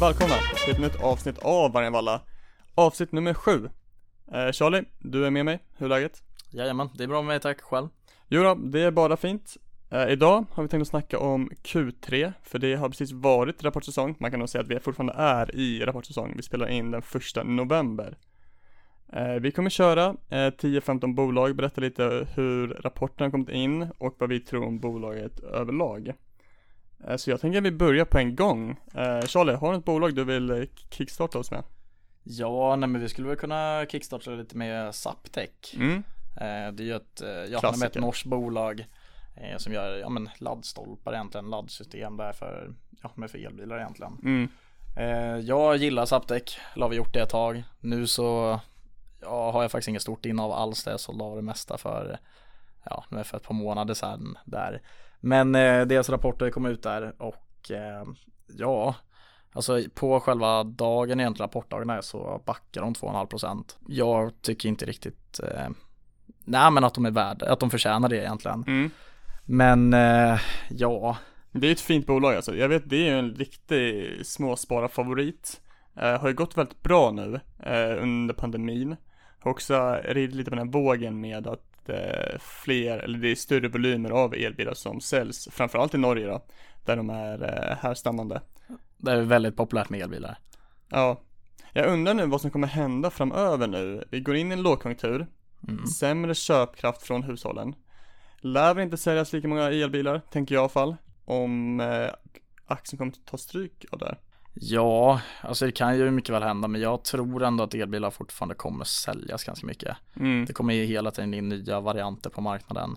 välkomna till ett nytt avsnitt av Vargen Valla Avsnitt nummer sju. Eh, Charlie, du är med mig, hur är läget? Jajamän, det är bra med mig tack. Själv? Jo då, det är bara fint. Eh, Idag har vi tänkt att snacka om Q3, för det har precis varit rapportsäsong. Man kan nog säga att vi fortfarande är i rapportsäsong, vi spelar in den första november. Eh, Vi kommer köra eh, 10-15 bolag, berätta lite hur rapporten har kommit in och vad vi tror om bolaget överlag. Eh, Så jag tänker att vi börjar på en gång. Eh, Charlie, har du ett bolag du vill eh, kickstarta oss med? Ja, nej men vi skulle väl kunna kickstarta lite med Zaptec Mm. eh, Det är ju ett, eh, ja, ett norskt bolag eh, Som gör, ja men laddstolpar egentligen, laddsystem där för, ja för elbilar egentligen Mm. eh, Jag gillar Zaptec, eller har vi gjort det ett tag Nu så, ja har jag faktiskt inget stort innehav alls det, jag sålde av det mesta för Ja, för ett par månader sedan där Men eh, deras rapporter kom ut där och eh, ja Alltså på själva dagen egentligen, rapportdagen där så backar de 2,5% Jag tycker inte riktigt eh, Nej men att de är värda, att de förtjänar det egentligen Mm. Men eh, ja Det är ett fint bolag alltså. Jag vet, det är ju en riktig småspararfavorit. Eh, har ju gått väldigt bra nu eh, under pandemin. Har också ridit lite på den här vågen med att fler, eller det är större volymer av elbilar som säljs, framförallt i Norge då, där de är eh, härstammande. Det är väldigt populärt med elbilar Ja, jag undrar nu vad som kommer hända framöver nu. Vi går in i en lågkonjunktur, mm. sämre köpkraft från hushållen. Lär väl inte säljas lika många elbilar, tänker jag i alla fall, om eh, aktien kommer att ta stryk av det här. Ja, alltså det kan ju mycket väl hända men jag tror ändå att elbilar fortfarande kommer säljas ganska mycket Mm. Det kommer ju hela tiden in nya varianter på marknaden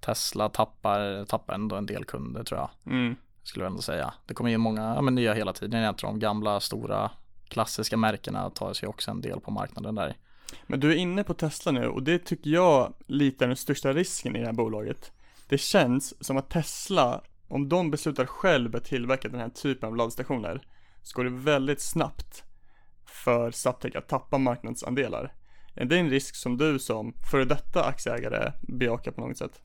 Tesla tappar, tappar ändå en del kunder tror jag Mm. Skulle jag ändå säga Det kommer in många, ja, men nya hela tiden Jag tror de gamla stora klassiska märkena tar sig också en del på marknaden där Men du är inne på Tesla nu och det tycker jag lite är den största risken i det här bolaget. Det känns som att Tesla, om de beslutar själv att tillverka den här typen av laddstationer, så går det väldigt snabbt för Zaptec att tappa marknadsandelar. Är det en risk som du som före detta aktieägare bejakar på något sätt?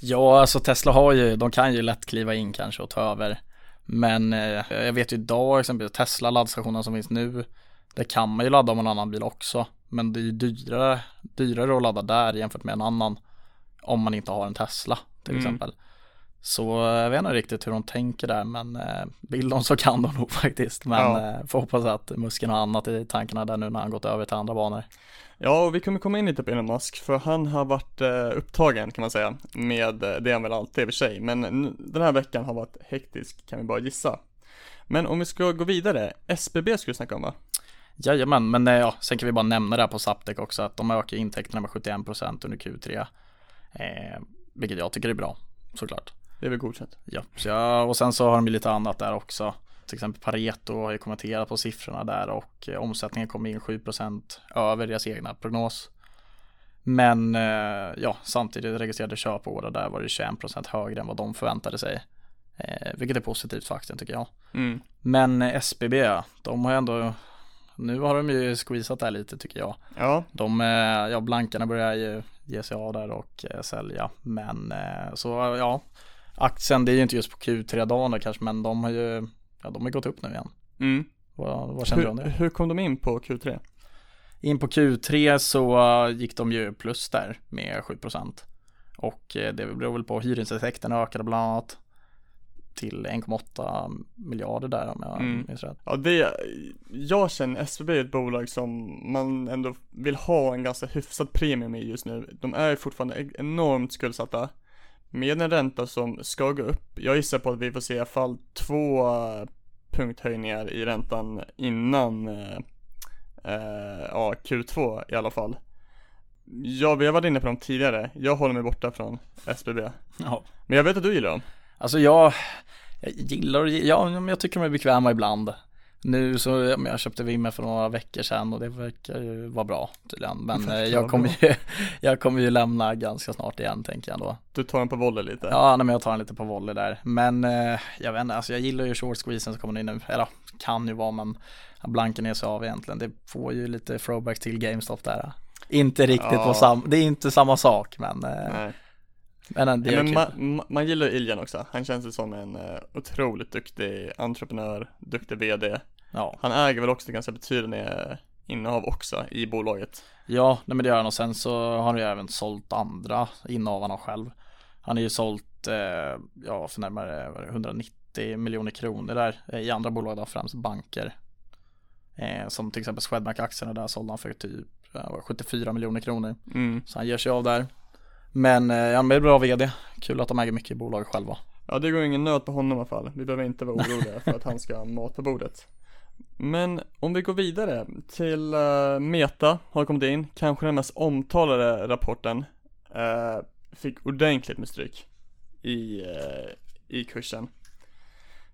Ja, alltså Tesla har ju, de kan ju lätt kliva in kanske och ta över Men eh, jag vet ju idag exempelvis Tesla laddstationen som finns nu Det kan man ju ladda med en annan bil också Men det är ju dyrare, dyrare att ladda där jämfört med en annan Om man inte har en Tesla till Mm. exempel Så eh, jag vet inte riktigt hur de tänker där men eh, vill de så kan de nog faktiskt Men Ja. eh, får hoppas att Musken har annat i tankarna där nu när han gått över till andra banor Ja, och vi kommer komma in lite på Elon Musk, för han har varit upptagen kan man säga, med det han väl alltid i och för sig, men den här veckan har varit hektisk kan vi bara gissa. Men om vi ska gå vidare, SBB skulle vi snacka om va? Jajamän, men ja, sen kan vi bara nämna det här på Zaptec också att de ökar intäkterna med 71% under Q3 eh, Vilket jag tycker är bra, såklart Det är väl godkänt. Ja, jag, och sen så har de lite annat där också. Till exempel Pareto har ju kommenterat på siffrorna där och eh, omsättningen kom in 7% över deras egna prognos. Men eh, ja, samtidigt registrerade köporder där var det 21% högre än vad de förväntade sig. Eh, Vilket är positivt för aktien tycker jag. Mm. Men SBB, de har ändå Nu har de ju squeezat där lite tycker jag. Ja, De, ja blankarna börjar ju ge sig av där och sälja. Men så ja Aktien, det är ju inte just på Q3-dagen då kanske men de har ju Ja de har gått upp nu igen mm. Vad, vad känner du om Hur, det? hur kom de in på Q3? In på Q3 så gick de ju plus där med 7% Och eh, det beror väl på hyresintäkterna ökade bland annat Till 1,8 miljarder där om jag Mm. minns rätt Ja, det, jag känner SBB är ett bolag som man ändå vill ha en ganska hyfsad premium i just nu. De är fortfarande e- enormt skuldsatta. Med en ränta som ska gå upp. Jag gissar på att vi får se i alla fall två eh, punkthöjningar i räntan innan eh, eh, ja, Q2 i alla fall. Ja, vi har varit inne på dem tidigare. Jag håller mig borta från SBB. Ja Men jag vet att du gillar dem. Alltså jag, jag gillar att, ja men jag tycker de är bekväma ibland Nu så, jag köpte Vimmer för några veckor sedan och det verkar ju vara bra tydligen. Men eh, jag kommer ju, jag kommer ju lämna ganska snart igen tänker jag då Du tar dem på volley lite. Ja, nej, men jag tar en lite på volley där. Men eh, jag vet inte, alltså jag gillar ju short squeezen som kommer in nu. Eller kan ju vara men blanken är så av egentligen. Det får ju lite throwback till GameStop där. Inte riktigt Ja. på sam, det är inte samma sak men, eh, Nej. Men eh, det är men man, ma- man gillar ju Iljan också. Han känns ju som en uh, otroligt duktig entreprenör, duktig VD. Ja, Han äger väl också ganska betydande innehav också i bolaget. ja nej, men det gör han och sen så har han ju även sålt andra innehavarna själv. Han har ju sålt, eh, ja för närmare vad är det, 190 miljoner kronor där eh, i andra bolag då, främst banker. Eh, som till exempel Swedbank-aktierna där sålde han för typ ja, 74 miljoner kronor. Mm. Så han ger sig av där. Men eh, han är bra vd. Kul att de äger mycket i bolaget själva. Ja, det går ingen nöd på honom i alla fall. Vi behöver inte vara oroliga för att han ska ha mat på bordet. Men om vi går vidare till uh, Meta har kommit in, kanske den mest omtalade rapporten. Uh, fick ordentligt med stryk i, uh, i kursen.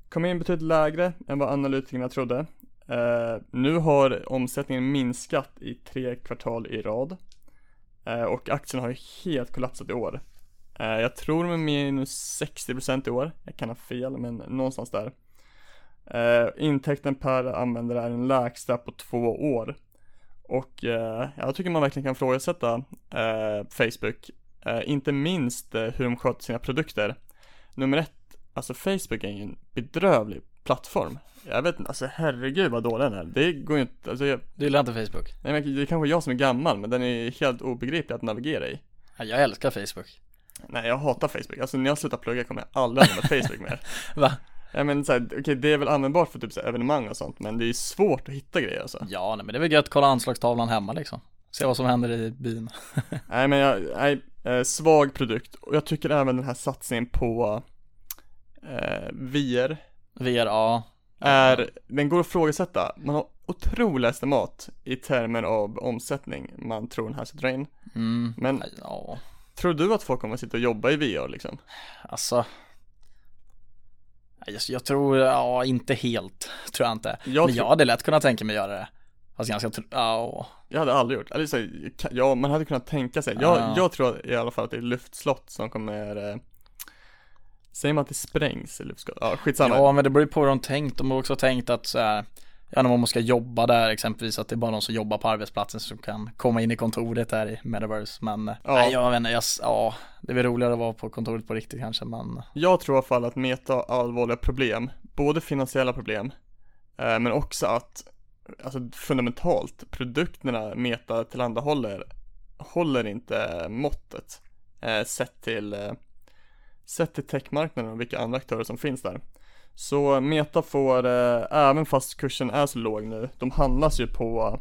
Kom in betydligt lägre än vad analytikerna trodde. Uh, nu har omsättningen minskat i tre kvartal i rad. Eh, och aktien har ju helt kollapsat i år. Eh, jag tror de är minus 60% i år. Jag kan ha fel, men någonstans där. Eh, intäkten per användare är den lägsta på två år. Och jag tycker man verkligen kan ifrågasätta Facebook. inte minst hur de sköter sina produkter. Nummer ett, alltså Facebook är ju en bedrövlig plattform. Jag vet inte, alltså herregud vad dålig den är. Det går ju inte, alltså jag, Du gillar inte Facebook? nej, men det är kanske jag som är gammal, men den är helt obegriplig att navigera i. Ja, jag älskar Facebook. Nej, jag hatar Facebook. Alltså när jag slutar plugga kommer jag aldrig använda Facebook mer. Va? Ja men såhär, okej det är väl användbart för typ så evenemang och sånt, men det är svårt att hitta grejer alltså. Ja, nej, men det är väl gött att kolla anslagstavlan hemma liksom. Se vad som händer i byn. Nej men jag, nej, eh, svag produkt. Och jag tycker även den här satsningen på eh, VR VRA. är, den går att ifrågasätta. Man har otroliga estimat i termer av omsättning man tror den här ska dra in. Mm. Men Ja, tror du att folk kommer att sitta och jobba i VR liksom? alltså. Jag, tror, ja inte helt, tror jag inte. Jag, men jag hade lätt kunnat tänka mig göra det. Fast ganska, ja, jag hade aldrig gjort, eller så, ja man hade kunnat tänka sig. Jag, Ja. jag tror i alla fall att det är luftslott som kommer eh, Säger man att det sprängs i luftslott? Ja skitsamma. Ja men det beror ju på hur de tänkt. De har också tänkt att så här, ja när man ska jobba där exempelvis att det är bara de som jobbar på arbetsplatsen som kan komma in i kontoret där i Metaverse. Men Ja. nej jag vet inte, jag, ja det är väl roligare att vara på kontoret på riktigt kanske men Jag tror i alla fall att Meta har allvarliga problem, både finansiella problem, eh, men också att, alltså fundamentalt, produkterna Meta tillhandahåller håller inte måttet, eh, sett till, eh, sett till techmarknaden och vilka andra aktörer som finns där. Så Meta får, eh, även fast kursen är så låg nu, de handlas ju på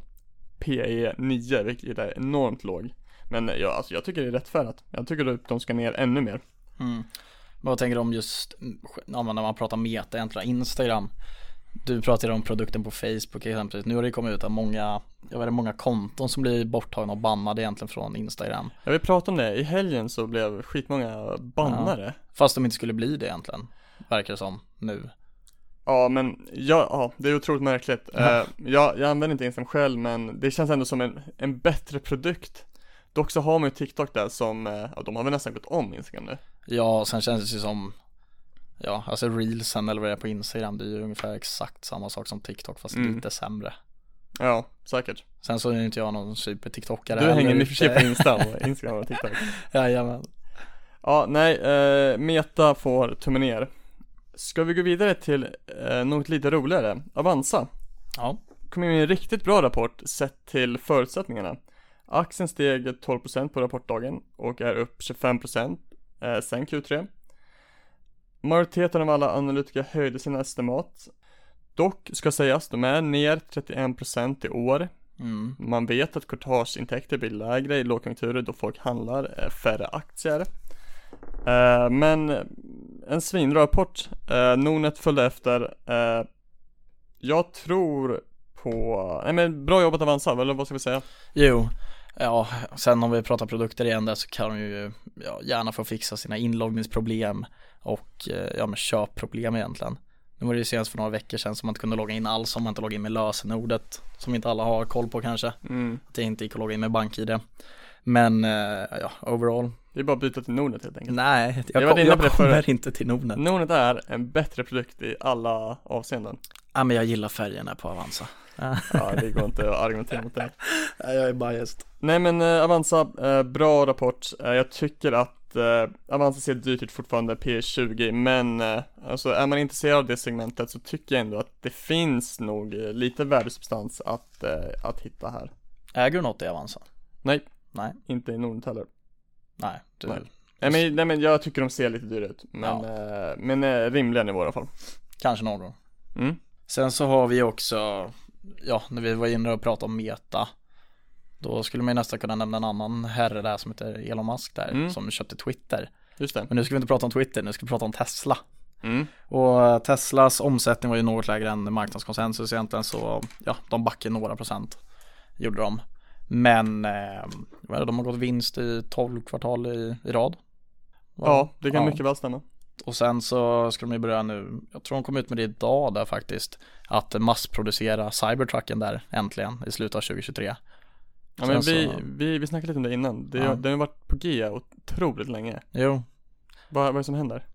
PE 9, vilket är enormt låg. Men ja, alltså jag tycker det är rättfärdigt. Jag tycker att de ska ner ännu mer. mm. Men vad tänker du om just, mm, ja, när man pratar meta egentligen, Instagram du pratade om produkten på Facebook exempelvis, nu har det kommit ut att många, jag vet många konton som blir borttagna och bannade egentligen från Instagram Jag vill prata om det, i helgen så blev skitmånga bannare. Fast de inte skulle bli det egentligen, verkar det som nu Ja men, ja, ja det är otroligt märkligt. Ja. Eh, jag, jag använder inte Instagram själv men det känns ändå som en, en bättre produkt. Dock så har man ju TikTok där som, eh, ja de har väl nästan gått om Instagram nu. Ja, sen känns det ju som Ja, alltså reelsen eller vad det är på Instagram Det är ju ungefär exakt samma sak som TikTok fast Mm. lite sämre Ja, säkert. Sen så är inte jag någon super-TikTokare Du hänger i och för mycket på sig. Insta och Instagram och TikTok. Jajamän Ja, nej, eh, Meta får tummen ner. Ska vi gå vidare till eh, något lite roligare? Avanza. Ja, kom in med en riktigt bra rapport sett till förutsättningarna. Aktien steg 12% på rapportdagen och är upp 25% eh, sen Q3. Majoriteten av alla analytiker höjde sina estimat. Dock ska sägas, de är ner 31% i år. mm. Man vet att courtageintäkter blir lägre i lågkonjunkturer då folk handlar eh, färre aktier. Eh, men en svinbra rapport. Eh, Nordnet följde efter. Eh, jag tror på, nej men bra jobbat Avanza, eller vad ska vi säga? Jo, ja, sen om vi pratar produkter igen där så kan de ju ja, gärna få fixa sina inloggningsproblem och eh, ja men köpproblem egentligen. Nu var det ju senast för några veckor sedan som man inte kunde logga in alls om man inte loggade in med lösenordet som inte alla har koll på kanske. Mm. Att det inte gick att logga in med BankID. Men eh, ja, overall. Det är bara att byta till Nordnet helt enkelt. Nej, Jag jag, kom, jag kommer förut. inte till Nordnet. Nordnet är en bättre produkt i alla avseenden. Ja men jag gillar färgerna på Avanza. Ja, det går inte att argumentera mot det. jag är biased. Nej men eh, Avanza, eh, bra rapport. Eh, jag tycker att eh, Avanza ser dyrt ut fortfarande, P20, men eh, alltså är man intresserad av det segmentet så tycker jag ändå att det finns nog eh, lite värdesubstans att, att hitta här. Äger du något i Avanza? Nej. Nej. Inte i Nordnet heller. Nej, du, Nej. Nej men, nej men jag tycker de ser lite dyra ut, men, Ja. men rimliga nivåer i alla fall. kanske någon gång. Mm. Sen så har vi också, ja, när vi var inne och pratade om Meta. Då skulle man ju nästan kunna nämna en annan herre där som heter Elon Musk där, Mm. som köpte Twitter. Just det. Men nu ska vi inte prata om Twitter, nu ska vi prata om Tesla. Mm. Och eh, Teslas omsättning var ju något lägre än marknadskonsensus egentligen så ja, de backade några procent gjorde de. Men eh, vad är det, de har gått vinst i 12 kvartal i, i rad. Ja, det kan Ja. mycket väl stämma. Och sen så ska de ju börja nu, jag tror de kom ut med det idag där faktiskt, att massproducera Cybertrucken där äntligen i slutet av 2023. Ja men vi, så- vi, vi snackade lite om det innan. Det, Ja. Den har varit på G otroligt länge. Jo, Vad, vad är det som händer?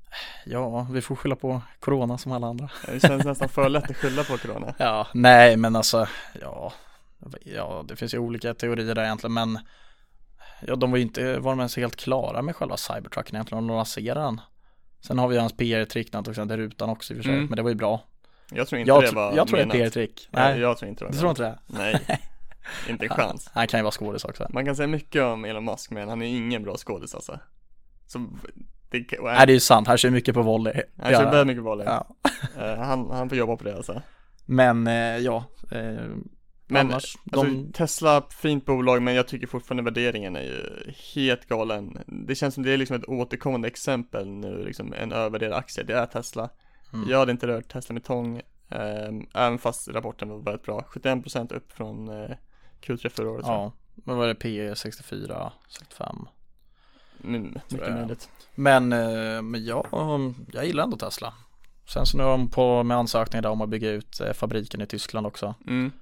ja, vi får skylla på corona som alla andra. Det känns nästan för lätt att skylla på corona. Ja, nej men alltså, ja, ja det finns ju olika teorier där egentligen men ja, de var ju inte, var de ens helt klara med själva Cybertrucken egentligen, de lanserade den. Sen har vi hans PR-trick när han tog sen till rutan också i och för sig, Mm. men det var ju bra. Jag tror inte Jag, det var jag tror det är PR-trick. Nej, jag tror inte det du tror inte det? Nej, inte en chans. Han kan ju vara skådis också. Man kan säga mycket om Elon Musk men han är ingen bra skådis alltså. Så det, och Nej det är ju sant, han kör mycket på volley. han kör väldigt mycket volley. Ja. Eh, han, han får jobba på det alltså. Men eh, ja, eh, Men annars, alltså, de, Tesla, fint bolag men jag tycker fortfarande värderingen är ju helt galen. Det känns som det är liksom ett återkommande exempel nu, liksom en övervärderad aktie, det är Tesla. Mm. Jag hade inte rört Tesla med tång, ehm, även fast rapporten var väldigt bra. 71% upp från eh, Q3 förra året ja, vad var det, P 64, 65. Mm, mycket möjligt. Men, eh, men jag, jag gillar ändå Tesla. Sen så nu är de på med ansökningar där om att bygga ut eh, fabriken i Tyskland också. Mm,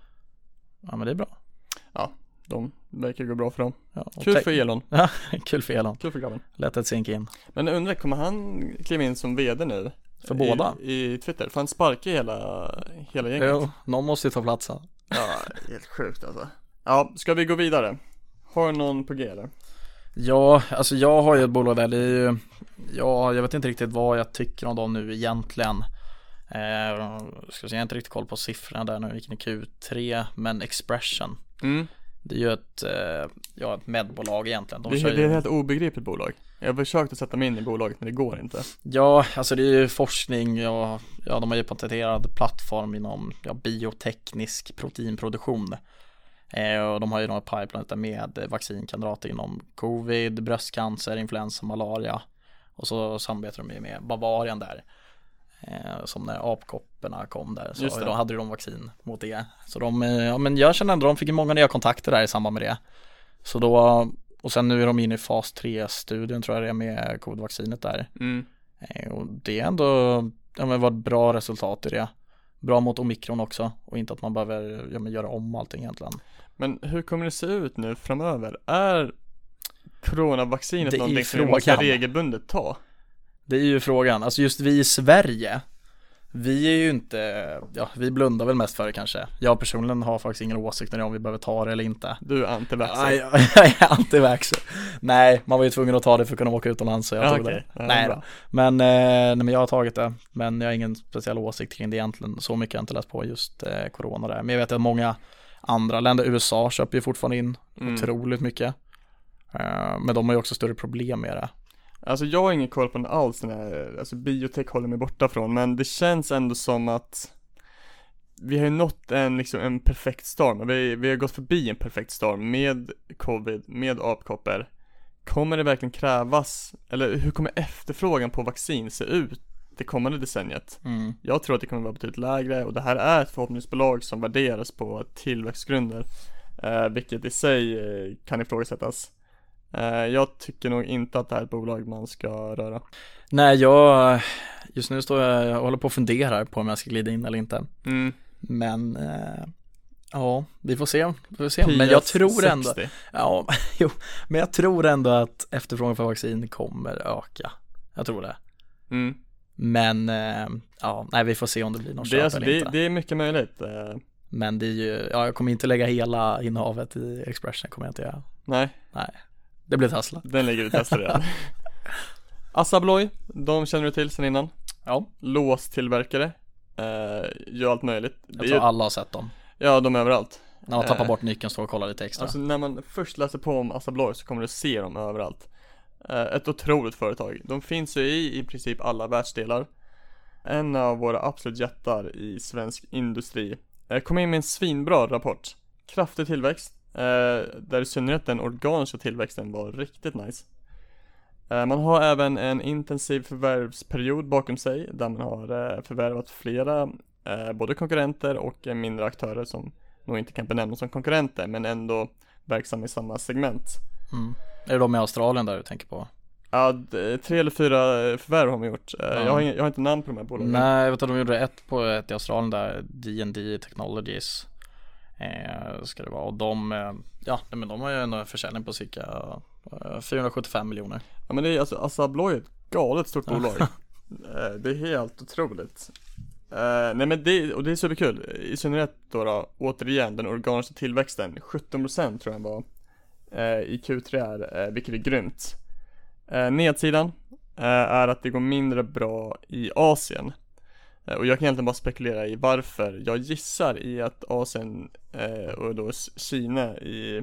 Ja men det är bra. de verkar gå bra för dem. Ja, Kul för Elon, Ja, kul för Elon. kul för grabben. Lätt att sink in. Men undrar, kommer han kliva in som VD nu? För båda? I, I Twitter, för han sparkar hela, hela gänget. Jo, någon måste ju ta platsen. Ja, helt sjukt alltså. Ja, ska vi gå vidare? Har du någon på G eller? Ja, alltså jag har ju ett bolag där, det är ju, ja, jag vet inte riktigt vad jag tycker om dem nu egentligen. Eh, ska se, jag har inte riktigt koll på siffrorna där nu, vilken är Q3, men Expression. Mm. Det är ju ett, eh, ja, ett medbolag egentligen. De Det, är- det är ett helt obegripligt bolag. Jag har försökt att sätta mig in i bolaget men det går inte. ja, alltså det är ju forskning och ja, de har ju patenterad plattform inom ja, bioteknisk proteinproduktion. Eh, och de har ju några pipeline där med vaccinkandidater inom covid, bröstcancer, influensa, malaria. Och så samarbetar de ju med Bavarian där. Eh, som när apkopporna kom där så då hade de vaccin mot det. Så de, eh, ja men jag känner ändå de fick många nya kontakter där i samband med det. Så då, och sen nu är de inne i fas 3-studien tror jag det är med covid-vaccinet där. Mm. Eh, och det är ändå, ja men var ett bra resultat i det. Bra mot omikron också och inte att man behöver ja, men göra om allting egentligen. Men hur kommer det se ut nu framöver? Är coronavaccinet någonting som vi måste regelbundet ta? Det är ju frågan, alltså just vi i Sverige Vi är ju inte, ja vi blundar väl mest för det kanske. Jag personligen har faktiskt ingen åsikt om vi behöver ta det eller inte. Du är antivaxxer. Nej, jag är antivaxxer Nej, man var ju tvungen att ta det för att kunna åka utomlands så jag Ja, tog okej. det. Ja, Nej bra. Men, eh, nej men jag har tagit det. Men jag har ingen speciell åsikt kring det egentligen. Så mycket har jag inte läst på just eh, corona där. Men jag vet att många andra länder, USA köper ju fortfarande in Mm. otroligt mycket. Eh, Men de har ju också större problem med det Alltså jag har ingen koll på den alls den här, alltså biotech håller mig borta från men det känns ändå som att vi har ju nått en liksom en perfekt storm, vi, vi har gått förbi en perfekt storm med covid, med apkoppor Kommer det verkligen krävas, eller hur kommer efterfrågan på vaccin se ut det kommande decenniet? mm. Jag tror att det kommer vara betydligt lägre och det här är ett förhoppningsbolag som värderas på tillväxtgrunder eh, Vilket i sig eh, kan ifrågasättas Jag tycker nog inte att det här är ett bolag man ska röra Nej, jag, just nu står jag, jag håller på att fundera på om jag ska glida in eller inte. mm. Men, eh, ja, vi får se, vi får se. Men jag tror ändå, 60. ja, jo, men jag tror ändå att efterfrågan för vaccin kommer öka. Jag tror det. mm. Men, eh, ja, nej, vi får se om det blir någon det, är köp alltså, eller det, inte. det är mycket möjligt eh, Men det är ju, ja, jag kommer inte lägga hela innehavet i Expression, kommer jag inte göra. Nej, Nej, det blir Tesla. den ligger vi testar redan Assa Abloy, de känner du till sen innan. Ja, Låstillverkare. Eh, gör allt möjligt. Det jag är tror ju, alla har sett dem. ja, de är överallt. När man tappar Eh, bort nyckeln står och kollar lite extra. Alltså när man först läser på om Assa Abloy så kommer du se dem överallt. Eh, ett otroligt företag. De finns ju i i princip alla världsdelar. En av våra absolut jättar i svensk industri. Eh, kom in med en svinbra rapport. Kraftig tillväxt. Eh, där i synnerhet den organiska tillväxten var riktigt nice. Eh, man har även en intensiv förvärvsperiod bakom sig där man har eh, förvärvat flera både konkurrenter och mindre aktörer som nog inte kan benämnas som konkurrenter men ändå verksam i samma segment. Mm. Är det de i Australien där du tänker på? Ja, tre eller fyra förvärv har man gjort. Ja. Jag, har inga, jag har inte namn på de här bolagen. Nej, jag vet att de gjorde ett på ett i Australien där, D&D Technologies ska det vara och de, eh, ja men de har ju en försäljning på cirka eh, 475 miljoner. Ja men det är alltså, Assa Abloy är ett galet stort bolag. Eh, det är helt otroligt. Eh, nej men det, och det är superkul. I synnerhet då, då återigen den organiska tillväxten. 17% tror jag var eh, i Q3 är, eh, vilket är grymt. Eh, nedsidan eh, är att det går mindre bra i Asien. Eh, och jag kan egentligen bara spekulera i varför. Jag gissar i att Asien eh, och då Kina i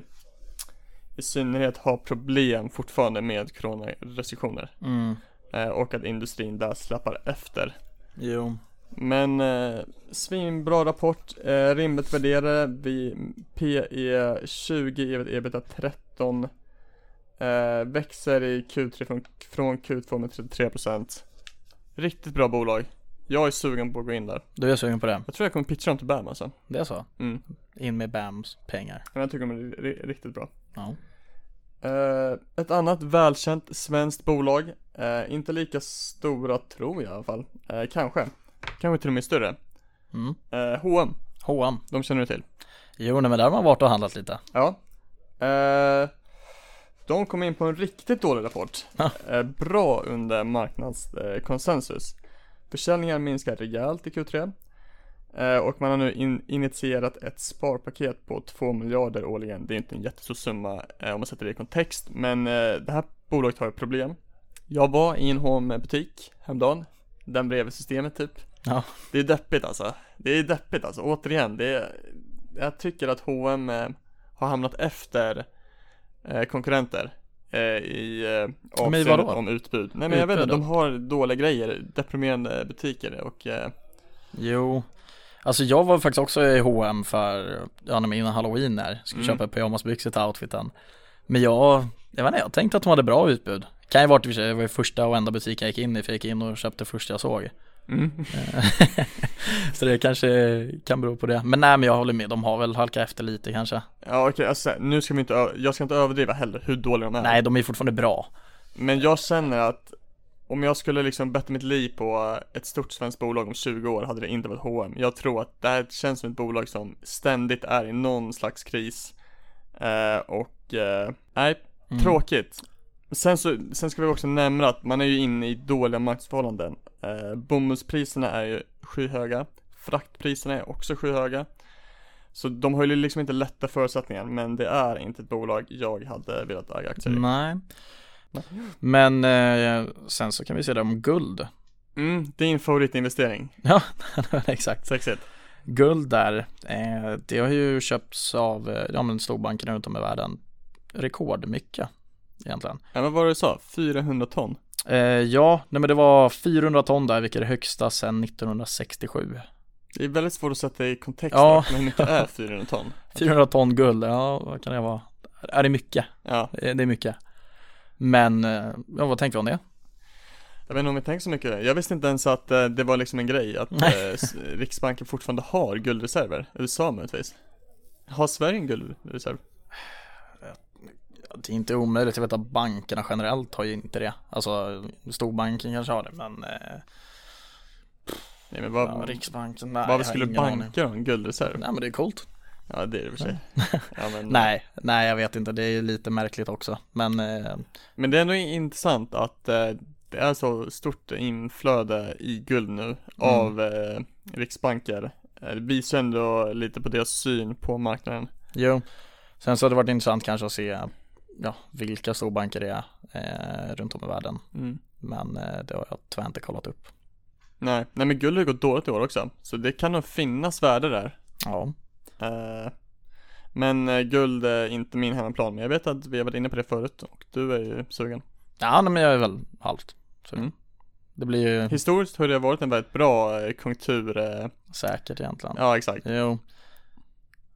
i synnerhet har problem fortfarande med coronarestriktioner Mm. eh, och att industrin där släpar efter. Jo. Men eh, svinbra rapport, eh, rimligt värderade, vi PE 20, ebitda 13 eh, Växer i Q3 från, från Q2 med 33% Riktigt bra bolag Jag är sugen på att gå in där Du är sugen på det? Jag tror jag kommer pitcha dem till BAM alltså Det är så? mm. In med BAMs pengar. Men jag tycker de är ri- riktigt bra Ja. Eh, ett annat välkänt svenskt bolag, eh, inte lika stora tror jag i alla fall, eh, kanske, kanske till och med större. Mm. Eh, H&M, H&M. de känner du till? Jo, nej, men där har man varit och handlat lite. Ja. Eh, de kom in på en riktigt dålig rapport. Ja. Eh, bra under marknadskonsensus. Försäljningen minskar rejält i Q3. Eh, och man har nu in, initierat ett sparpaket på 2 miljarder årligen. Det är inte en jättestor summa eh, om man sätter det i kontext. Men eh, det här bolaget har ett problem. Jag var i en H&M butik häromdagen. Den bredvid systemet typ. Ja. Det är deppigt alltså. Det är deppigt alltså. Återigen, det är, jag tycker att H&M har hamnat efter konkurrenter i eh, Men avseende om utbud. Nej men jag vet inte, de har dåliga grejer, deprimerande butiker och eh, Jo. Alltså jag var faktiskt också i H&M för, ja när innan halloween där, skulle Mm. köpa pyjamasbyxor till outfiten. Men jag, jag vet inte, jag tänkte att de hade bra utbud. Kan ju varit i och för sig, det var ju första och enda butiken jag gick in i, för jag gick in och köpte första jag såg. Mm. Så det kanske kan bero på det. Men nej men jag håller med, de har väl halkat efter lite kanske. Ja okej, alltså, nu ska vi inte, jag ska inte överdriva heller hur dåliga de är. Nej, de är fortfarande bra. Men jag känner att om jag skulle liksom betta mitt liv på ett stort svenskt bolag om 20 år hade det inte varit H&M. Jag tror att det här känns som ett bolag som ständigt är i någon slags kris. Eh, och, eh, nej, Mm. tråkigt. Sen så, sen ska vi också nämna att man är ju inne i dåliga marknadsförhållanden. Eh, bomullspriserna är ju skyhöga. Fraktpriserna är också skyhöga. Så de har ju liksom inte lätta förutsättningar, men det är inte ett bolag jag hade velat äga aktier i. Nej. Men eh, sen så kan vi se det om guld. Mm, din favoritinvestering. Ja, exakt. Sexigt. Guld där, eh, det har ju köpts av eh, ja, men storbankerna runt om i världen rekordmycket egentligen. Ja men vad var det du sa? 400 ton? Eh, ja, nej men det var 400 ton där, vilket är det högsta sedan 1967. Det är väldigt svårt att sätta i kontext Ja. men hur mycket är 400 ton? 400 ton guld, ja vad kan det vara? Är det mycket? Ja, Eh, Det är mycket. Men, eh, ja, vad tänkte du om det? jag vet inte om jag tänker så mycket. Jag visste inte ens att eh, det var liksom en grej att Nej. Riksbanken fortfarande har guldreserver. USA möjligtvis. Har Sverige en guldreserv? Det är inte omöjligt, jag vet att bankerna generellt har ju inte det. Alltså storbanken kanske har det, men eh, Nej men vad, ja, Riksbanken, nej, varför skulle banker ha en guldreserv? Nej men det är coolt. Ja det är det för sig. Ja, men, Nej, nej jag vet inte, det är lite märkligt också. Men eh, Men det är ändå intressant att eh, det är så stort inflöde i guld nu av eh, riksbanker. Eh, Det visar ändå lite på deras syn på marknaden. jo, sen så har det varit intressant kanske att se ja, vilka storbanker det är eh, runt om i världen. Mm. Men eh, det har jag tyvärr inte kollat upp. Nej, nej men guld har ju gått dåligt i år också. Så det kan nog finnas värde där. Ja, Eh, men eh, guld är inte min hemmaplan, men jag vet att vi har varit inne på det förut och du är ju sugen. ja nej, men jag är väl halvt. Så Mm. Det blir ju Historiskt har det varit en väldigt bra eh, konjunktur, eh, säkert egentligen. ja exakt. Jo.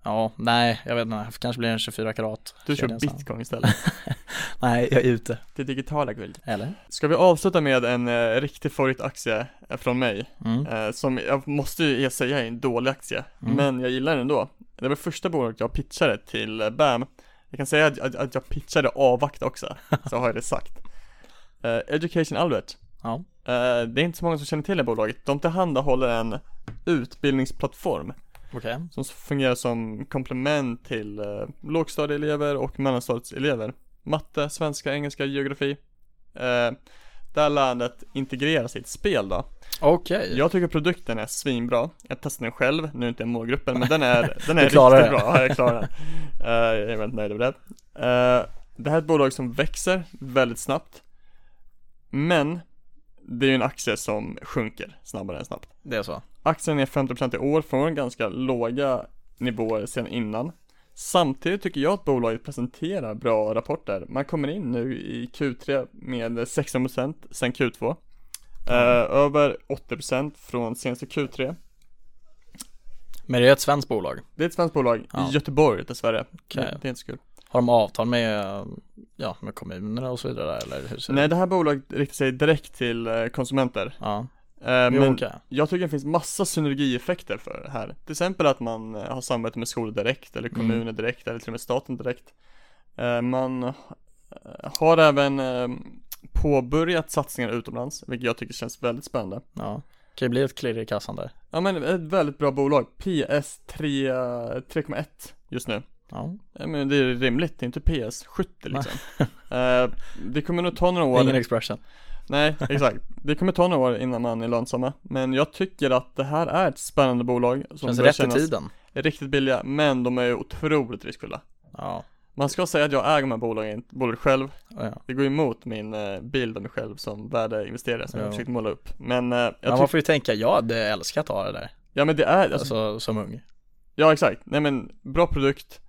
Ja, nej, jag vet inte. Det kanske blir en 24 karat. Du kör bitcoin istället. Nej, jag är ute. Det digitala guld. Eller? Ska vi avsluta med en eh, riktig favoritaktie eh, från mig? Mm. Eh, som jag måste ju säga är en dålig aktie, Mm. men jag gillar den ändå. Det var första bolaget jag pitchade till eh, BAM. Jag kan säga att, att, att jag pitchade avvakta också, så har jag det sagt. Eh, Education Albert. Ja. Eh, det är inte så många som känner till det bolaget. De tillhandahåller en utbildningsplattform Okej. som fungerar som komplement till eh, lågstadieelever och mellanstadieelever. Matte, svenska, engelska, geografi. Eh, där lärandet integreras i ett spel då. Okej. Jag tycker produkten är svinbra. Jag testade den själv, nu är inte jag målgruppen, men den är, den är riktigt det. bra. Ja, jag klarar den. Eh, jag är väldigt nöjd över det. Eh, det här är ett bolag som växer väldigt snabbt. Men det är ju en aktie som sjunker snabbare än snabbt. Det är så. Aktien är 50% i år från ganska låga nivåer sedan innan. Samtidigt tycker jag att bolaget presenterar bra rapporter. Man kommer in nu i Q3 med 16% sen Q2. Eh, över 80% från senaste Q3. Men det är ett svenskt bolag. Det är ett svenskt bolag Ja. i Göteborg dessvärre. Okej. Det, det är inte så kul. Har de avtal med, ja, med kommunerna och så vidare eller hur ser det Nej, det här bolaget riktar sig direkt till eh, konsumenter. Ja, Eh, men okej. jag tycker det finns massa synergieffekter för det här. Till exempel att man eh, har samarbete med skolor direkt, eller Mm. kommuner direkt, eller till och med staten direkt. Man har även påbörjat satsningar utomlands, vilket jag tycker känns väldigt spännande. Ja. Kan ju bli ett klirr i kassan där. Ja men ett väldigt bra bolag, PS 3, 3,1 just nu. Ja. Men det är rimligt, det är inte PS 70 liksom. Eh, det kommer nog ta några år. Ingen expression. Nej, exakt. Det kommer ta några år innan man är lönsamma. Men jag tycker att det här är ett spännande bolag som Känns rätt i tiden. riktigt billiga, men de är ju otroligt riskfulla. Ja. Man ska säga att jag äger de här bolagen, bolaget själv. Ja, ja. Det går emot min eh, bild av mig själv som värdeinvesterare som jag Ja. försökt måla upp. Men eh, jag Men man får ju tänka, jag hade älskat att ha det där. ja men det är, alltså, Alltså som ung. ja exakt. Nej men, bra produkt,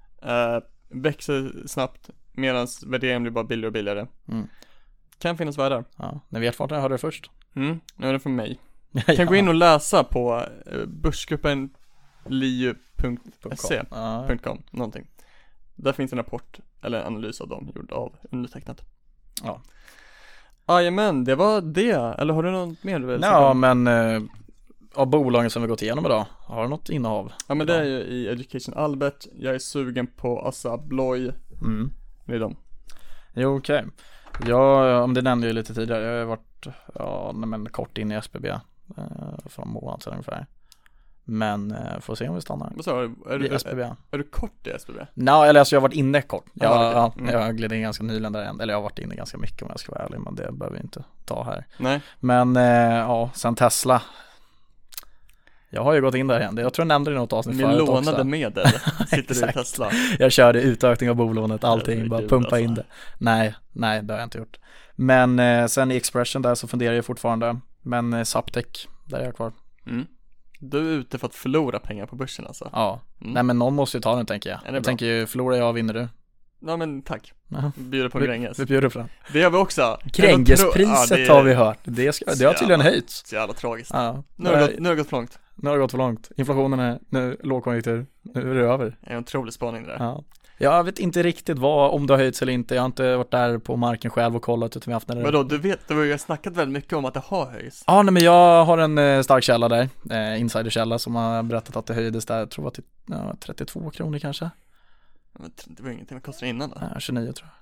växer snabbt, medan värderingen blir bara billigare och billigare. Mm. Kan finnas världar. Ja. Ni vet vart jag hörde det först? Mm, nu är det från mig. ja. Kan gå in och läsa på eh, börsgruppen liu.se Ja. .com, någonting. Där finns en rapport, eller en analys av dem, gjord av undertecknat. Ja. Jajamän, det var det. Eller har du något mer du vill säga? Ja men eh, av bolagen som vi gått igenom idag, har du något innehav? Ja men det är ju i Education Albert, jag är sugen på Assa Abloy, Mm. det är de. Jo okej. Jag, om det nämnde jag lite tidigare, jag har varit, ja nej, men kort in i SBB eh, för en månad sedan ungefär. Men eh, får se om vi stannar. Vad sa du? Är du, SBB. är, är du kort i SBB? Nej, eller alltså jag har varit inne kort. Jag, Ja, okej. ja, Mm. jag gled in ganska nyligen där. Eller jag har varit inne ganska mycket om jag ska vara ärlig, men det behöver vi inte ta här. Nej, Men eh, ja, sen Tesla. Jag har ju gått in där igen. Jag tror jag nämnde det i något avsnitt med förut lånade också. medel sitter du i. Tesla. Jag körde utökning av bolånet, allting, bara pumpa in alltså. det. Nej, nej det har jag inte gjort. Men eh, sen i Expression där så funderar jag fortfarande. Men eh, Zaptec, där är jag kvar. Mm. Du är ute för att förlora pengar på börsen alltså? Ja, Mm. nej men någon måste ju ta den tänker jag. Jag bra. tänker ju, förlorar jag vinner du. Ja men tack, Ja. bjuder på Vi, Gränges. vi bjuder på den. Det gör vi också. Grängespriset Ja, det är har vi hört. Det, ska, det har tydligen höjts. Så jävla tragiskt. Ja, Nu har, det gått, nu har det gått för långt. nu har det gått för långt. Inflationen är nu lågkonjunktur. Nu är det över. Det är en otrolig spaning det där. Ja. Jag vet inte riktigt vad, om det har höjts eller inte. Jag har inte varit där på marken själv och kollat utan vi har haft en Vadå, du vet, du har ju snackat väldigt mycket om att det har höjts. Ja nej men jag har en eh, stark källa där, eh, insiderkälla som har berättat att det höjdes där, jag tror det var till ja, 32 kronor kanske, Det var ingenting, vad kostade det innan då? ja, 29 tror jag.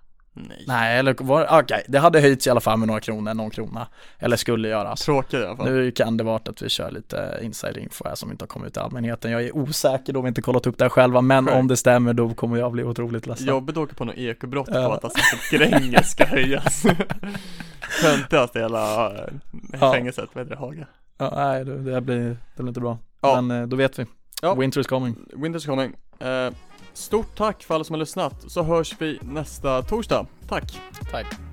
Nej. Nej eller var okej, det hade höjts i alla fall med några kronor, någon krona, eller skulle göras. Tråkigt i alla fall. Nu kan det vara att vi kör lite insiderinfo här som inte har kommit ut till allmänheten. Jag är osäker då vi inte kollat upp det här själva, men Sjukt. om det stämmer då kommer jag bli otroligt ledsen. Jobbigt att åka på något ekobrott på att alltså att Gränges ska höjas. Töntigaste hela Ja. fängelset, vad heter det, Haga? Ja, nej det, det blir, det blir inte bra. Ja. Men eh, då vet vi. Ja. Winter is coming. Winter's coming. Eh, Stort tack för alla som har lyssnat, så hörs vi nästa torsdag. Tack! Tack.